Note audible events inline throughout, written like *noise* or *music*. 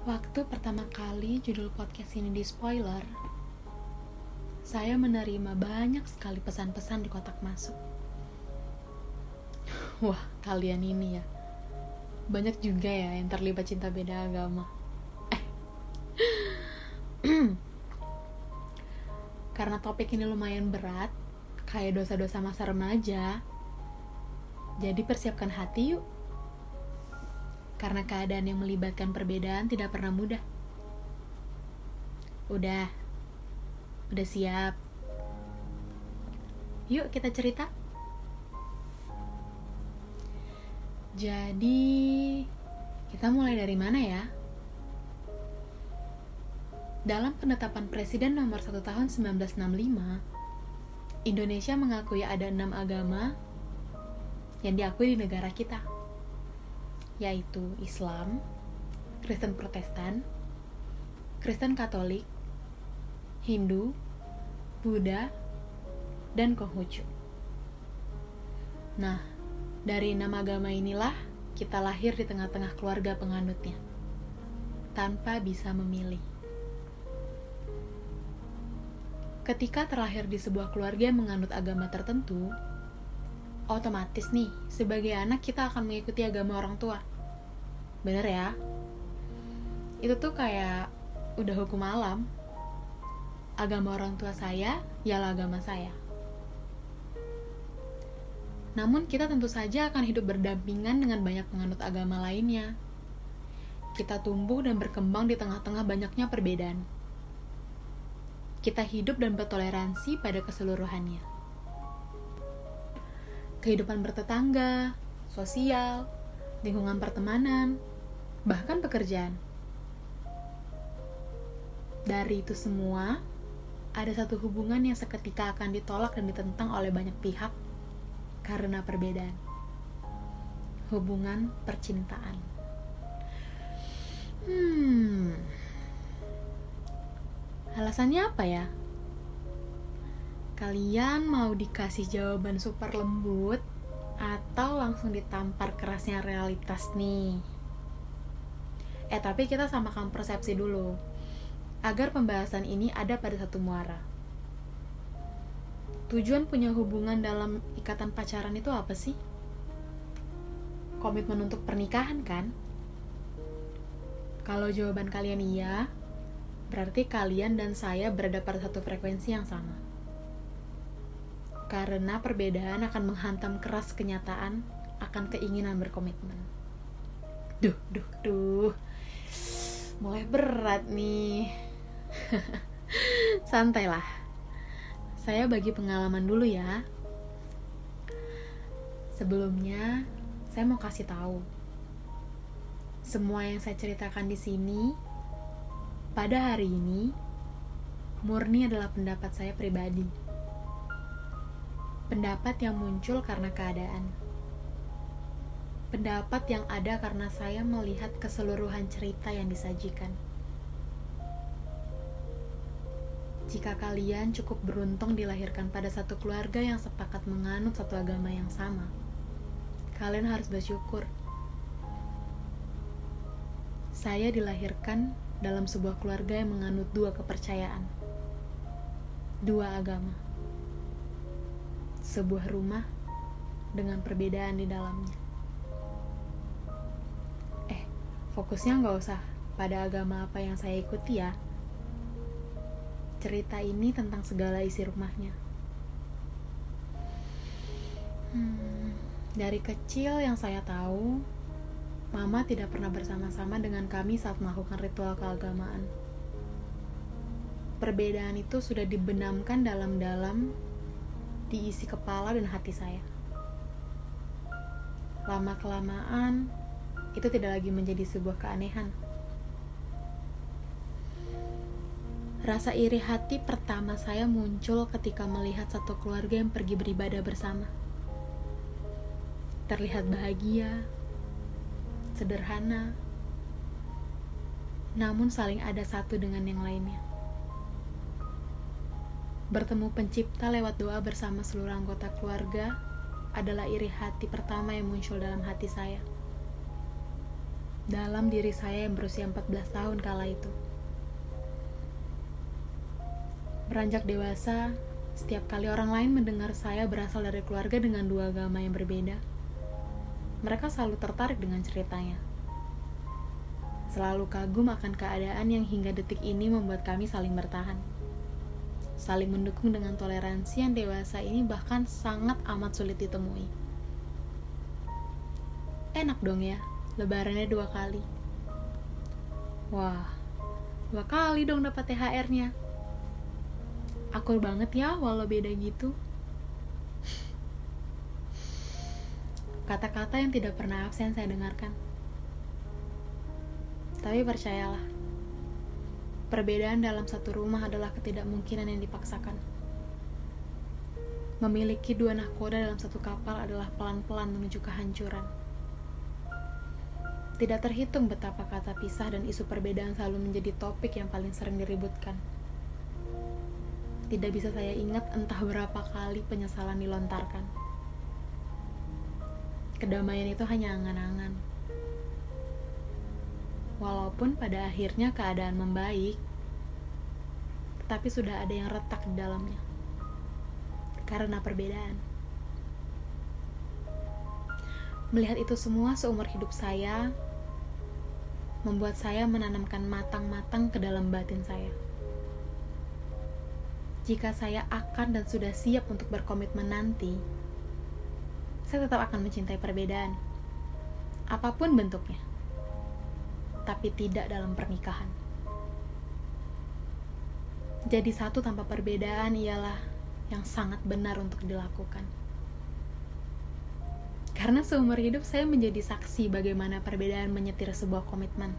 Waktu pertama kali judul podcast ini di spoiler, saya menerima banyak sekali pesan-pesan di kotak masuk. Wah, kalian ini ya. Banyak juga ya yang terlibat cinta beda agama. Eh. *clears throat* Karena topik ini lumayan berat, kayak dosa-dosa masa remaja, jadi persiapkan hati yuk karena keadaan yang melibatkan perbedaan tidak pernah mudah. Udah, udah siap. Yuk kita cerita. Jadi, kita mulai dari mana ya? Dalam penetapan Presiden nomor 1 tahun 1965, Indonesia mengakui ada enam agama yang diakui di negara kita yaitu Islam, Kristen Protestan, Kristen Katolik, Hindu, Buddha, dan Konghucu. Nah, dari enam agama inilah kita lahir di tengah-tengah keluarga penganutnya, tanpa bisa memilih. Ketika terlahir di sebuah keluarga yang menganut agama tertentu, otomatis nih, sebagai anak kita akan mengikuti agama orang tua bener ya. Itu tuh kayak udah hukum alam. Agama orang tua saya ialah agama saya. Namun kita tentu saja akan hidup berdampingan dengan banyak penganut agama lainnya. Kita tumbuh dan berkembang di tengah-tengah banyaknya perbedaan. Kita hidup dan bertoleransi pada keseluruhannya. Kehidupan bertetangga, sosial, lingkungan pertemanan, bahkan pekerjaan. Dari itu semua, ada satu hubungan yang seketika akan ditolak dan ditentang oleh banyak pihak karena perbedaan. Hubungan percintaan. Hmm. Alasannya apa ya? Kalian mau dikasih jawaban super lembut atau langsung ditampar kerasnya realitas nih? Eh tapi kita samakan persepsi dulu agar pembahasan ini ada pada satu muara. Tujuan punya hubungan dalam ikatan pacaran itu apa sih? Komitmen untuk pernikahan kan? Kalau jawaban kalian iya, berarti kalian dan saya berada pada satu frekuensi yang sama. Karena perbedaan akan menghantam keras kenyataan akan keinginan berkomitmen. Duh, duh, duh mulai berat nih. *laughs* Santailah. Saya bagi pengalaman dulu ya. Sebelumnya saya mau kasih tahu. Semua yang saya ceritakan di sini pada hari ini murni adalah pendapat saya pribadi. Pendapat yang muncul karena keadaan pendapat yang ada karena saya melihat keseluruhan cerita yang disajikan. Jika kalian cukup beruntung dilahirkan pada satu keluarga yang sepakat menganut satu agama yang sama, kalian harus bersyukur. Saya dilahirkan dalam sebuah keluarga yang menganut dua kepercayaan, dua agama, sebuah rumah dengan perbedaan di dalamnya fokusnya nggak usah pada agama apa yang saya ikuti ya. Cerita ini tentang segala isi rumahnya. Hmm, dari kecil yang saya tahu, Mama tidak pernah bersama-sama dengan kami saat melakukan ritual keagamaan. Perbedaan itu sudah dibenamkan dalam-dalam di isi kepala dan hati saya. Lama-kelamaan, itu tidak lagi menjadi sebuah keanehan. Rasa iri hati pertama saya muncul ketika melihat satu keluarga yang pergi beribadah bersama. Terlihat bahagia, sederhana, namun saling ada satu dengan yang lainnya. Bertemu pencipta lewat doa bersama seluruh anggota keluarga adalah iri hati pertama yang muncul dalam hati saya dalam diri saya yang berusia 14 tahun kala itu. Beranjak dewasa, setiap kali orang lain mendengar saya berasal dari keluarga dengan dua agama yang berbeda, mereka selalu tertarik dengan ceritanya. Selalu kagum akan keadaan yang hingga detik ini membuat kami saling bertahan. Saling mendukung dengan toleransi yang dewasa ini bahkan sangat amat sulit ditemui. Enak dong ya, lebarannya dua kali. Wah, dua kali dong dapat THR-nya akur banget ya walau beda gitu. Kata-kata yang tidak pernah absen saya dengarkan. Tapi percayalah perbedaan dalam satu rumah adalah ketidakmungkinan yang dipaksakan. Memiliki dua nahkoda dalam satu kapal adalah pelan-pelan menuju kehancuran tidak terhitung betapa kata pisah dan isu perbedaan selalu menjadi topik yang paling sering diributkan. Tidak bisa saya ingat entah berapa kali penyesalan dilontarkan. Kedamaian itu hanya angan-angan. Walaupun pada akhirnya keadaan membaik, tetapi sudah ada yang retak di dalamnya. Karena perbedaan. Melihat itu semua seumur hidup saya, membuat saya menanamkan matang-matang ke dalam batin saya jika saya akan dan sudah siap untuk berkomitmen nanti, saya tetap akan mencintai perbedaan, apa pun bentuknya, tapi tidak dalam pernikahan. Jadi, satu tanpa perbedaan ialah yang sangat benar untuk dilakukan. Karena seumur hidup saya menjadi saksi bagaimana perbedaan menyetir sebuah komitmen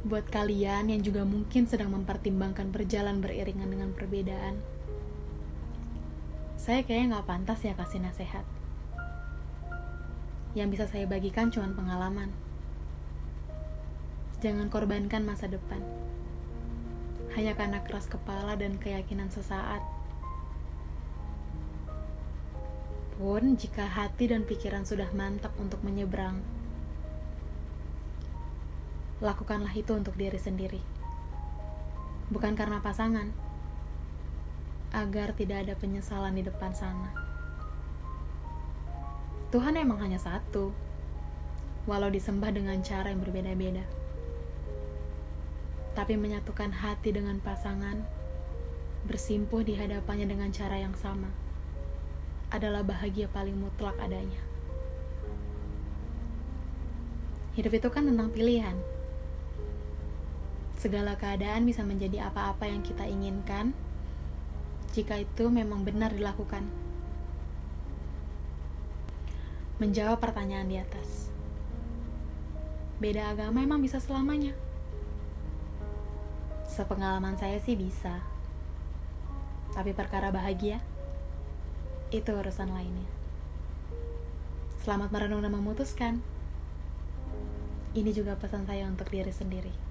Buat kalian yang juga mungkin sedang mempertimbangkan berjalan beriringan dengan perbedaan, saya kayaknya nggak pantas ya kasih nasihat. Yang bisa saya bagikan cuma pengalaman. Jangan korbankan masa depan. Hanya karena keras kepala dan keyakinan sesaat. Pun jika hati dan pikiran sudah mantap untuk menyeberang, lakukanlah itu untuk diri sendiri. Bukan karena pasangan, agar tidak ada penyesalan di depan sana. Tuhan emang hanya satu, walau disembah dengan cara yang berbeda-beda. Tapi menyatukan hati dengan pasangan, bersimpuh di hadapannya dengan cara yang sama, adalah bahagia paling mutlak adanya. Hidup itu kan tentang pilihan segala keadaan bisa menjadi apa-apa yang kita inginkan jika itu memang benar dilakukan. Menjawab pertanyaan di atas. Beda agama emang bisa selamanya. Sepengalaman saya sih bisa. Tapi perkara bahagia, itu urusan lainnya. Selamat merenung dan memutuskan. Ini juga pesan saya untuk diri sendiri.